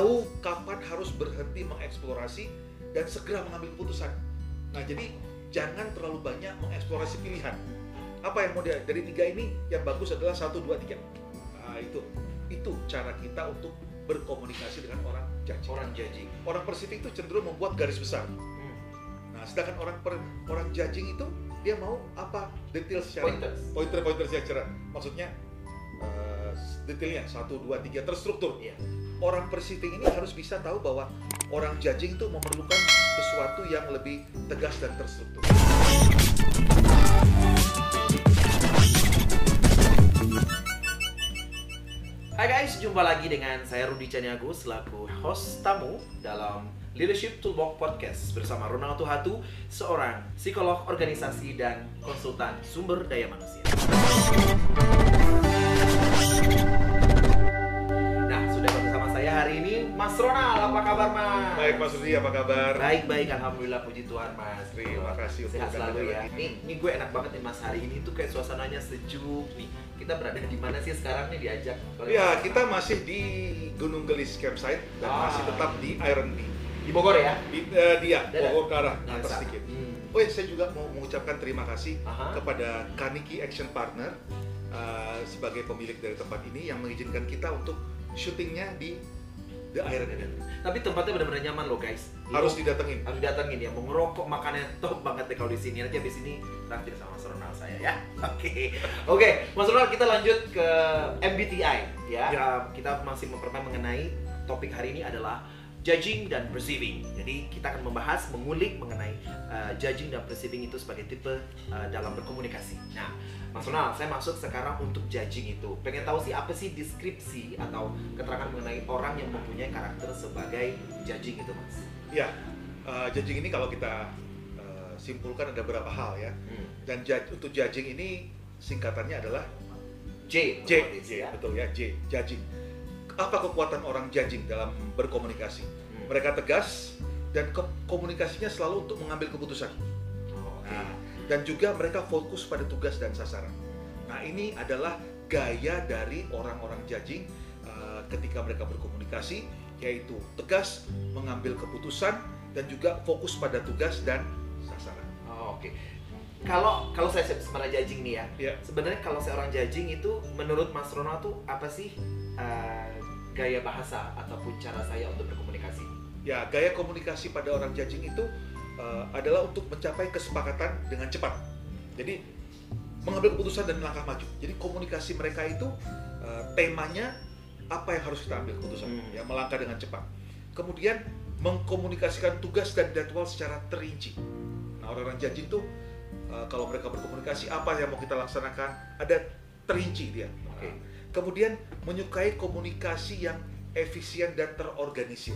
tahu kapan harus berhenti mengeksplorasi dan segera mengambil keputusan. Nah, jadi jangan terlalu banyak mengeksplorasi pilihan. Apa yang mau dia dari tiga ini yang bagus adalah satu dua tiga. Nah, itu itu cara kita untuk berkomunikasi dengan orang judging. Orang judging. Orang Pasifik itu cenderung membuat garis besar. Hmm. Nah, sedangkan orang per, orang judging itu dia mau apa detail secara Pointers. pointer-pointer secara maksudnya eh, detailnya satu dua tiga terstruktur. Iya. Orang Pasifik ini harus bisa tahu bahwa orang judging itu memerlukan sesuatu yang lebih tegas dan terstruktur. Hai guys, jumpa lagi dengan saya Rudi Caniago selaku host tamu dalam Leadership Toolbox Podcast bersama Ronaldo Hatu, seorang psikolog organisasi dan konsultan sumber daya manusia. Mas Ronald, apa kabar Mas? Baik Mas Rudi, apa kabar? Baik, baik, Alhamdulillah, puji Tuhan Mas Terima kasih untuk Sehat selalu ya ini. Nih gue enak banget nih Mas, hari ini tuh kayak suasananya sejuk nih Kita berada di mana sih sekarang nih diajak? Ya, kita masih di Gunung Gelis Campsite dan Ah. masih tetap di Iron Bee. Di Bogor ya? Di eh, dia, Dadah. Bogor ke arah Nah, atas sedikit. Hmm. Oh ya, saya juga mau mengucapkan terima kasih Aha. kepada Kaniki Action Partner uh, sebagai pemilik dari tempat ini yang mengizinkan kita untuk syutingnya di The Iron Eden. Tapi tempatnya benar-benar nyaman loh guys Harus didatengin. harus datengin ya, mau ngerokok makannya top banget deh kalau di sini nanti habis ini traktir sama Mas Ronald saya ya. Oke, oke, Mas Ronald kita lanjut ke MBTI ya. Ya. Uh, kita masih mempermain mengenai topik hari ini adalah judging dan perceiving. Jadi kita akan membahas, mengulik mengenai uh, judging dan perceiving itu sebagai tipe uh, dalam berkomunikasi. Nah, Mas Ronald, saya masuk sekarang untuk judging itu. Pengen tahu sih apa sih deskripsi atau keterangan mengenai orang yang mempunyai karakter sebagai judging itu, Mas? Ya, uh, judging ini kalau kita uh, simpulkan ada beberapa hal ya. Hmm. Dan judge- untuk judging ini singkatannya adalah J, J, J, ya. betul ya, J, judging. Apa kekuatan orang judging dalam berkomunikasi? Hmm. Mereka tegas dan ke- komunikasinya selalu untuk mengambil keputusan. Oh, oke. Nah, dan juga mereka fokus pada tugas dan sasaran. Nah, ini adalah gaya dari orang-orang judging uh, ketika mereka berkomunikasi, yaitu tegas, mengambil keputusan, dan juga fokus pada tugas dan sasaran. Oh, oke. Kalau kalau saya sebenarnya judging nih ya, Ya. sebenarnya kalau seorang judging itu menurut Mas Ronald tuh apa sih uh, gaya bahasa ataupun cara saya untuk berkomunikasi? Ya, gaya komunikasi pada orang judging itu uh, adalah untuk mencapai kesepakatan dengan cepat. Jadi mengambil keputusan dan melangkah maju. Jadi komunikasi mereka itu uh, temanya apa yang harus kita ambil keputusan, Hmm. ya melangkah dengan cepat. Kemudian mengkomunikasikan tugas dan jadwal secara terinci. Nah, orang-orang judging itu uh, kalau mereka berkomunikasi apa yang mau kita laksanakan ada terinci dia. Oke. Nah, kemudian menyukai komunikasi yang efisien dan terorganisir.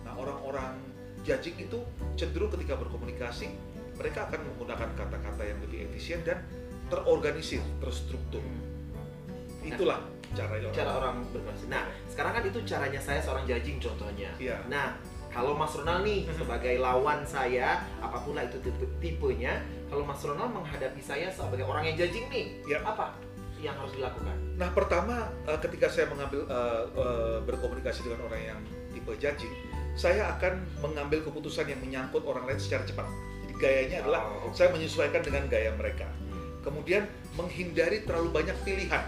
Nah, orang-orang judging itu cenderung ketika berkomunikasi, mereka akan menggunakan kata-kata yang lebih efisien dan terorganisir, terstruktur. Itulah cara orang. Cara orang berkomunikasi. Nah, sekarang kan itu caranya saya seorang judging contohnya. Iya. Nah, kalau Mas Ronald nih sebagai lawan saya, apa pun lah itu tipe tipenya, kalau Mas Ronald menghadapi saya sebagai orang yang judging nih, Ya. apa yang harus dilakukan? Nah, pertama eh, ketika saya mengambil eh, eh, berkomunikasi dengan orang yang tipe judging, saya akan mengambil keputusan yang menyangkut orang lain secara cepat. Jadi gayanya adalah Oh, oke. saya menyesuaikan dengan gaya mereka. Kemudian menghindari terlalu banyak pilihan.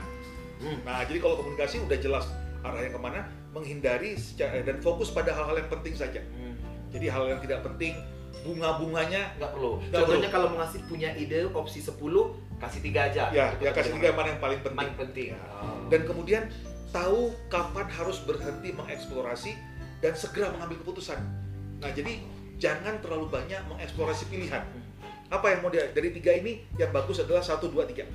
Hmm. Nah, jadi kalau komunikasi udah jelas arahnya ke mana, menghindari secara, dan fokus pada hal-hal yang penting saja. Hmm. Jadi hal yang tidak penting, bunga-bunganya, nggak perlu. Nggak Contohnya kalau mau ngasih punya ide opsi 10, kasih tiga aja. ya, ya kasih penting tiga mana yang paling penting. Paling penting. Oh. Dan kemudian tahu kapan harus berhenti mengeksplorasi dan segera mengambil keputusan. Nah, jadi jangan terlalu banyak mengeksplorasi pilihan. Apa yang mau dia dari tiga ini yang bagus adalah satu dua tiga.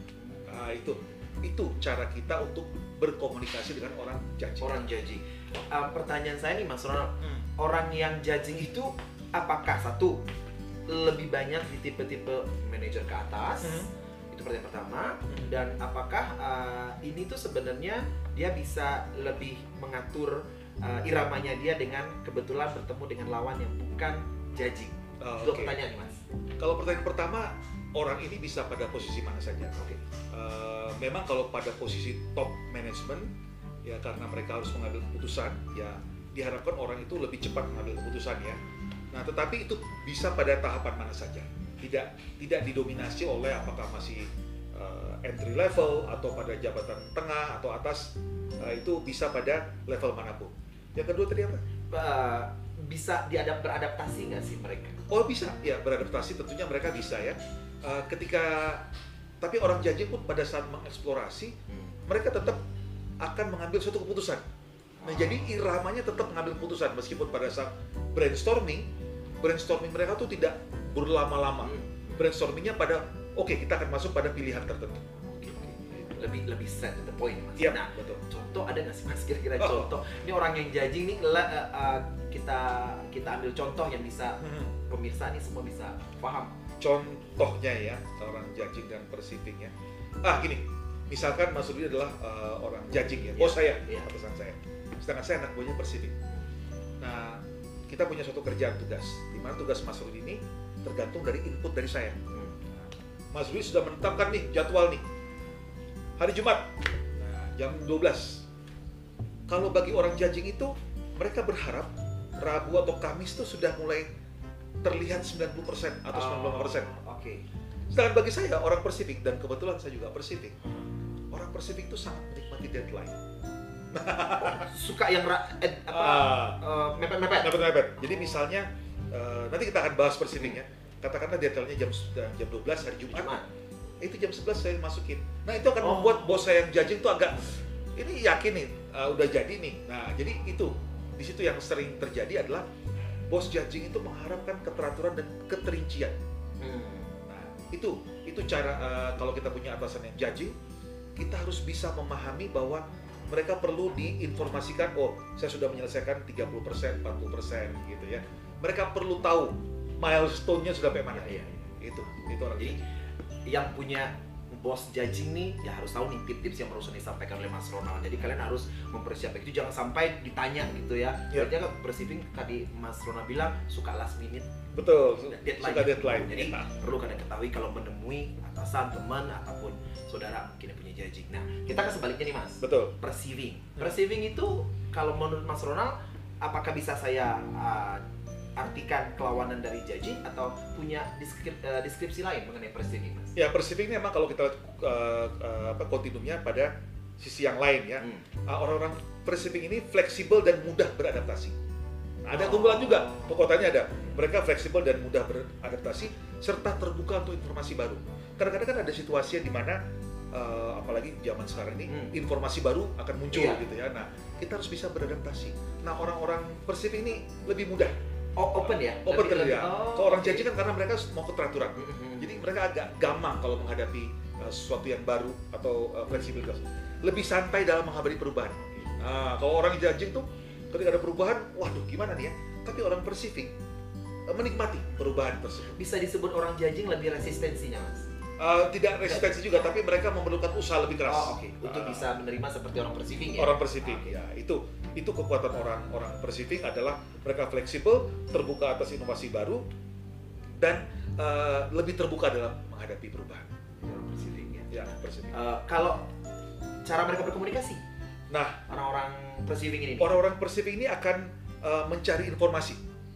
Nah, itu itu cara kita untuk berkomunikasi dengan orang judging. orang judging. Uh, pertanyaan saya nih Mas Ronald, Hmm. orang yang judging itu apakah satu lebih banyak di tipe-tipe manajer ke atas? Hmm. Itu pertanyaan pertama. Hmm. Dan apakah uh, ini tuh sebenarnya dia bisa lebih mengatur uh, iramanya dia dengan kebetulan bertemu dengan lawan yang bukan judging? Oh, Itu oke. pertanyaan Mas. Kalau pertanyaan pertama, orang ini bisa pada posisi mana saja. Oke. Eh, memang kalau pada posisi top management, ya karena mereka harus mengambil keputusan, ya diharapkan orang itu lebih cepat mengambil keputusan ya. Nah, tetapi itu bisa pada tahapan mana saja. Tidak tidak didominasi oleh apakah masih uh, entry level atau pada jabatan tengah atau atas uh, itu bisa pada level mana pun. Yang kedua tadi apa? Uh, bisa diadap beradaptasi nggak sih mereka? Oh bisa, ya beradaptasi tentunya mereka bisa ya. Uh, ketika tapi orang jajing pun pada saat mengeksplorasi hmm. mereka tetap akan mengambil suatu keputusan. Nah, jadi iramanya tetap mengambil keputusan meskipun pada saat brainstorming, brainstorming mereka tuh tidak berlama-lama. Hmm. Brainstormingnya pada oke okay, kita akan masuk pada pilihan tertentu. Lebih lebih set the point mas. Iya, nah, betul. Contoh ada nggak sih mas kira-kira oh. contoh? Ini orang yang judging nih uh, uh, kita kita ambil contoh yang bisa hmm. pemirsa nih semua bisa paham. Contohnya ya orang judging dan perceiving ya. Ah gini, misalkan Mas Rudi adalah uh, orang judging ya, bos yeah. saya, yeah. atasan saya sedangkan saya anak buahnya Persibik. Nah, kita punya suatu kerjaan tugas, di mana tugas Mas Rudi ini tergantung dari input dari saya. Hmm. Mas Rudi sudah menetapkan nih jadwal nih, hari Jumat, nah, jam 12. Kalau bagi orang judging itu, mereka berharap Rabu atau Kamis itu sudah mulai terlihat 90% atau 95%. Oh, Oke. Okay. Sedangkan bagi saya, orang Persibik, dan kebetulan saya juga Persibik, orang Persibik itu sangat menikmati deadline suka yang ra, eh, apa uh, uh, mepet-mepet. Mepet-mepet. Jadi misalnya uh, nanti kita akan bahas persisnya. Katakanlah detailnya jam jam 12 hari Jumat. Jumat. Itu jam 11 saya masukin. Nah, itu akan oh. membuat bos saya yang judging itu agak ini yakin nih uh, udah jadi nih. Nah, jadi itu di situ yang sering terjadi adalah bos judging itu mengharapkan keteraturan dan keterincian. Hmm. Nah, itu itu cara uh, kalau kita punya atasan yang judging, kita harus bisa memahami bahwa mereka perlu diinformasikan oh saya sudah menyelesaikan 30% 40% gitu ya mereka perlu tahu milestone-nya sudah sampai mana ya, ya. itu itu orang jadi yang punya bos judging nih ya harus tahu nih tips-tips yang barusan disampaikan oleh Mas Ronald. Jadi kalian harus mempersiapkan itu jangan sampai ditanya gitu ya. Yep. Jadi kan briefing tadi Mas Ronald bilang suka last minute. Betul. Deadline. Suka deadline. Jadi ya. perlu kalian ketahui kalau menemui atasan, teman ataupun saudara mungkin yang punya judging. Nah, kita ke sebaliknya nih Mas. Betul. Perceiving. Perceiving itu kalau menurut Mas Ronald apakah bisa saya uh, artikan kelawanan dari judging atau punya deskripsi, uh, deskripsi lain mengenai perceiving mas? Ya perceiving ini memang kalau kita uh, uh, apa kontinumnya pada sisi yang lain ya hmm. uh, orang-orang ini fleksibel dan mudah beradaptasi. Nah, ada oh. keunggulan juga pokoknya ada mereka fleksibel dan mudah beradaptasi serta terbuka untuk informasi baru. Kadang-kadang kan ada situasi di mana uh, apalagi zaman sekarang ini hmm. informasi baru akan muncul yeah. gitu ya. Nah kita harus bisa beradaptasi. Nah orang-orang perceiving ini lebih mudah open ya? Open lebih, ya oh, kalau orang janji kan karena mereka mau keteraturan mm-hmm. jadi mereka agak gampang kalau menghadapi uh, sesuatu yang baru atau uh, fleksibilitas lebih santai dalam menghadapi perubahan. Nah kalau orang janji tuh ketika ada perubahan waduh gimana nih ya? Tapi orang persifik uh, menikmati perubahan tersebut. Bisa disebut orang judging lebih resistensinya mas? Uh, tidak resistensi juga, tapi mereka memerlukan usaha lebih keras. Oh, okay. Untuk uh, bisa menerima seperti orang persifik ya. Orang persifik, okay. ya itu itu kekuatan orang-orang Persifik adalah mereka fleksibel, terbuka atas inovasi baru, dan uh, lebih terbuka dalam menghadapi perubahan. Persifik ya. Ya, Persifik. Uh, kalau cara mereka berkomunikasi, nah orang-orang Persifik ini, orang-orang Persifik ini akan uh, mencari informasi,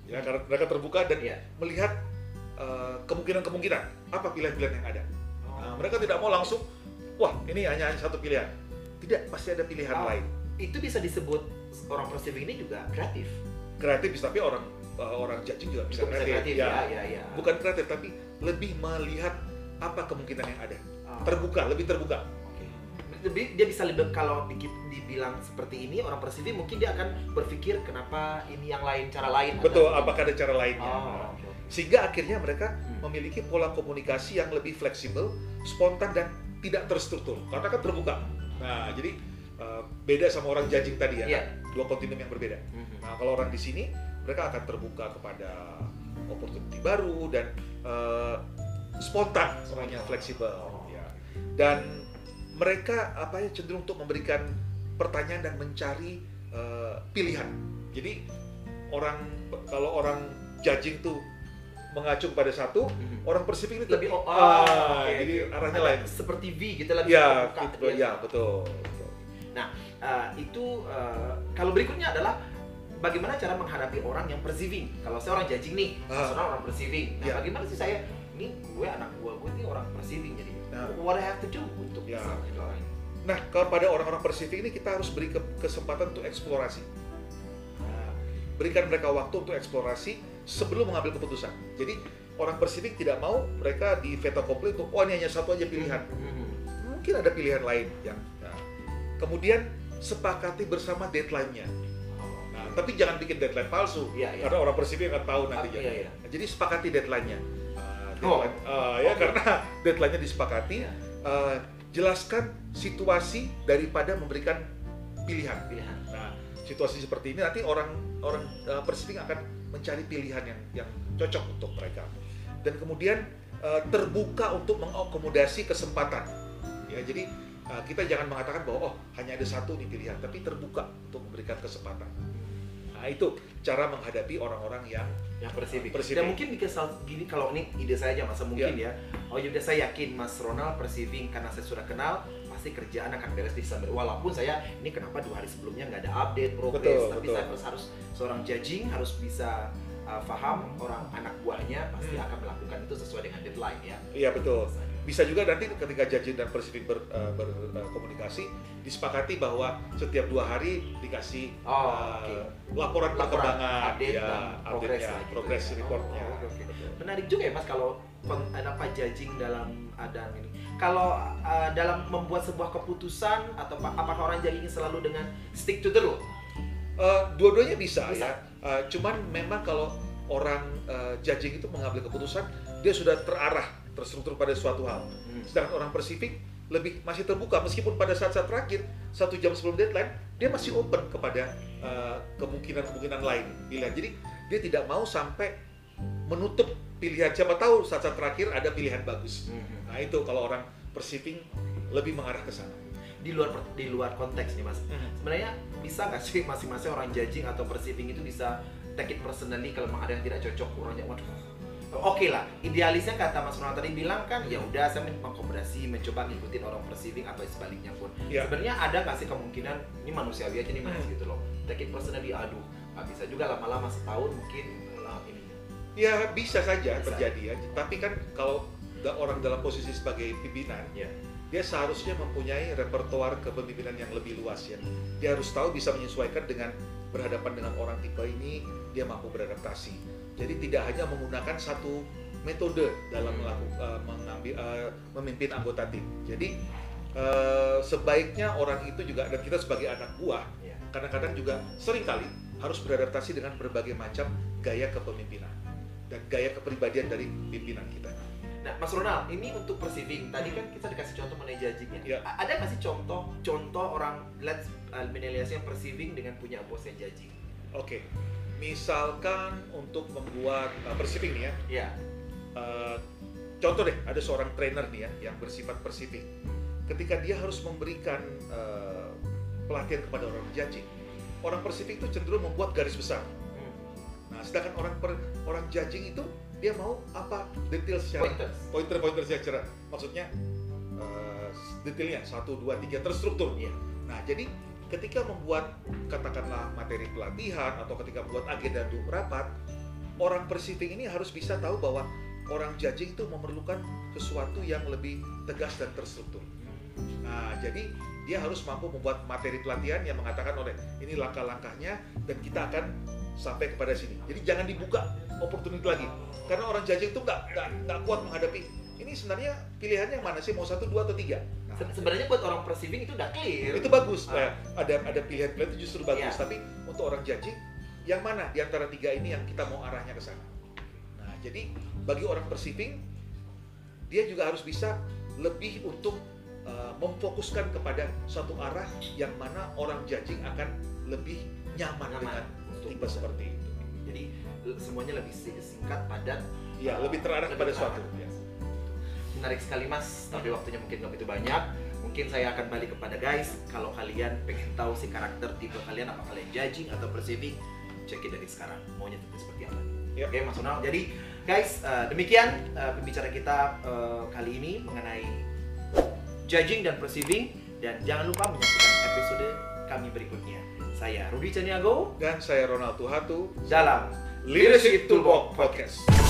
ya karena mereka terbuka dan ya. melihat kemungkinan-kemungkinan uh, apa pilihan-pilihan yang ada. Oh. Nah, mereka tidak mau langsung, wah ini hanya, hanya satu pilihan. Tidak, pasti ada pilihan oh. lain. Itu bisa disebut orang positif ini juga kreatif kreatif tapi orang uh, orang judging juga bisa kreatif, kreatif ya. Ya, ya, ya. bukan kreatif tapi lebih melihat apa kemungkinan yang ada oh. terbuka lebih terbuka lebih dia bisa lebih kalau di, dibilang seperti ini orang persifik mungkin dia akan berpikir kenapa ini yang lain cara lain betul apakah ada cara lainnya oh, okay. sehingga akhirnya mereka hmm. memiliki pola komunikasi yang lebih fleksibel spontan dan tidak terstruktur karena kan terbuka nah jadi uh, beda sama orang judging tadi ya yeah dua kontinem yang berbeda. Mm-hmm. Nah, kalau orang di sini mereka akan terbuka kepada opportunity baru dan uh, spontan, orangnya fleksibel, oh. ya. Dan mereka apa ya cenderung untuk memberikan pertanyaan dan mencari uh, pilihan. Jadi orang kalau orang judging tuh mengacu kepada satu, mm-hmm. orang Persifik ini lebih oh, ah, okay. jadi arahnya lain. Seperti V gitu lebih ya, gitu, ya betul. Nah, uh, itu uh, kalau berikutnya adalah bagaimana cara menghadapi orang yang perceiving? Kalau saya orang judging nih, Ronald orang perceiving. Nah, Ya. bagaimana sih saya ini gue anak gue gue ini orang perceiving jadi Nah. what I have to do untuk Ya. bisa menjadi orang ini? Nah, kepada orang-orang Persifik ini kita harus beri ke- kesempatan untuk eksplorasi. Nah, berikan mereka waktu untuk eksplorasi sebelum mengambil keputusan. Jadi orang Persifik tidak mau mereka di veto komplit untuk oh ini hanya satu aja pilihan. Mhm. Mungkin ada pilihan lain yang. Kemudian sepakati bersama deadline-nya. Nah, tapi jangan bikin deadline palsu Iya, iya. karena orang Persifik akan tahu nantinya. iya, iya. Nah, jadi sepakati deadline-nya. Ah, Oh. deadline, ah, ya Oke. karena deadline-nya disepakati. Iya. eh, jelaskan situasi daripada memberikan pilihan. Pilihan. Nah, situasi seperti ini nanti orang orang uh, Persifik akan mencari pilihan yang yang cocok untuk mereka. Dan kemudian uh, terbuka untuk mengakomodasi kesempatan. Ya, jadi uh, kita jangan mengatakan bahwa oh hanya ada satu nih pilihan, tapi terbuka untuk memberikan kesempatan. Nah, itu cara menghadapi orang-orang yang yang perceiving. Perceiving. Dan mungkin bikin sal- gini kalau ini ide saya aja masa mungkin ya. Oh ya udah saya yakin Mas Ronald perceiving karena saya sudah kenal pasti kerjaan akan beres di sambil walaupun saya ini kenapa dua hari sebelumnya nggak ada update progress Betul, tapi betul. saya harus harus seorang judging harus bisa uh, paham orang anak buahnya pasti Hmm. akan melakukan itu sesuai dengan deadline ya. Iya betul. Bisa juga nanti ketika Jajin dan Persifik ber, uh, berkomunikasi disepakati bahwa setiap dua hari dikasih Oh, uh, oke. laporan Laporan, perkembangan, update ya, dan progress update-nya, lah gitu progress ya. reportnya. Oh. Betul. Menarik juga ya Mas kalau kon- apa judging dalam adaan ini. Kalau uh, dalam membuat sebuah keputusan atau apa- apakah orang judging selalu dengan stick to the rule? Uh, dua-duanya bisa, Bisa. ya. Uh, cuman memang kalau orang uh, judging itu mengambil keputusan, dia sudah terarah, terstruktur pada suatu hal. Sedangkan orang Persifik lebih masih terbuka meskipun pada saat-saat terakhir satu jam sebelum deadline dia masih open kepada uh, kemungkinan-kemungkinan lain pilihan. Jadi dia tidak mau sampai menutup pilihan siapa tahu saat-saat terakhir ada pilihan bagus. Nah itu kalau orang Persifik lebih mengarah ke sana. Di luar di luar konteks nih Mas. Sebenarnya bisa nggak sih masing-masing orang judging atau perceiving itu bisa take it personally kalau memang ada yang tidak cocok orangnya waduh Oke lah, idealisnya kata Mas Ronald tadi bilang kan ya udah saya mengakomodasi, mencoba ngikutin orang perceiving atau sebaliknya pun. Ya. Sebenarnya ada nggak sih kemungkinan ini manusiawi aja nih mas Hmm. gitu loh. Take it personally, aduh nggak bisa juga lama-lama setahun mungkin lah ini. Ya bisa saja Bisa. terjadi ya. Tapi kan kalau orang dalam posisi sebagai pimpinan, Ya. dia seharusnya mempunyai repertoar kepemimpinan yang lebih luas ya. Dia harus tahu bisa menyesuaikan dengan berhadapan dengan orang tipe ini, dia mampu beradaptasi. Jadi tidak hanya menggunakan satu metode dalam Hmm. melakukan mengambil eh, memimpin anggota tim. Jadi eh, sebaiknya orang itu juga dan kita sebagai anak buah Ya. kadang-kadang juga sering kali harus beradaptasi dengan berbagai macam gaya kepemimpinan dan gaya kepribadian dari pimpinan kita. Nah, Mas Ronald, ini untuk perceiving. Tadi kan kita dikasih contoh mengenai judging ya. Ya. A- Ada nggak sih contoh contoh orang let's uh, yang perceiving dengan punya bos yang judging? Oke, misalkan untuk membuat uh, nih ya, Ya. uh, contoh deh ada seorang trainer nih ya yang bersifat perceiving. Ketika dia harus memberikan uh, pelatihan kepada orang judging, orang perceiving itu cenderung membuat garis besar. Hmm. Nah, sedangkan orang per, orang judging itu dia mau apa detail secara Pointers. pointer-pointer secara maksudnya uh, detailnya satu dua tiga terstruktur. Iya. Nah jadi ketika membuat katakanlah materi pelatihan atau ketika membuat agenda untuk rapat, orang perceiving ini harus bisa tahu bahwa orang judging itu memerlukan sesuatu yang lebih tegas dan terstruktur. Nah jadi dia harus mampu membuat materi pelatihan yang mengatakan oleh ini langkah-langkahnya dan kita akan sampai kepada sini. Jadi jangan dibuka opportunity lagi karena orang judging itu nggak nggak kuat menghadapi ini sebenarnya pilihannya mana sih mau satu dua atau tiga Sebenarnya buat orang perceiving itu udah clear. itu bagus Ah. Nah, ada ada pilihan-pilihan itu justru bagus Iya. tapi untuk orang judging yang mana di antara tiga ini yang kita mau arahnya ke sana nah jadi bagi orang perceiving dia juga harus bisa lebih untuk uh, memfokuskan kepada suatu arah yang mana orang judging akan lebih nyaman, Nyaman dengan untuk tipe seperti itu Jadi semuanya lebih si- singkat, padat. ya lebih terarah lebih kepada terarah. suatu ya. Menarik sekali mas, tapi waktunya mungkin nggak begitu banyak. Mungkin saya akan balik kepada guys. Kalau kalian pengen tahu si karakter tipe kalian, apa kalian judging atau perceiving, check it dari sekarang. Maunya tipe seperti apa? Oke, Mas Ronald. Jadi, guys, eh, demikian eh, pembicaraan kita eh, kali ini mengenai judging dan perceiving. Dan jangan lupa menyaksikan episode kami berikutnya. Saya Rudi Caniago Dan saya Ronald Tuhatu dalam Leadership Toolbox Podcast.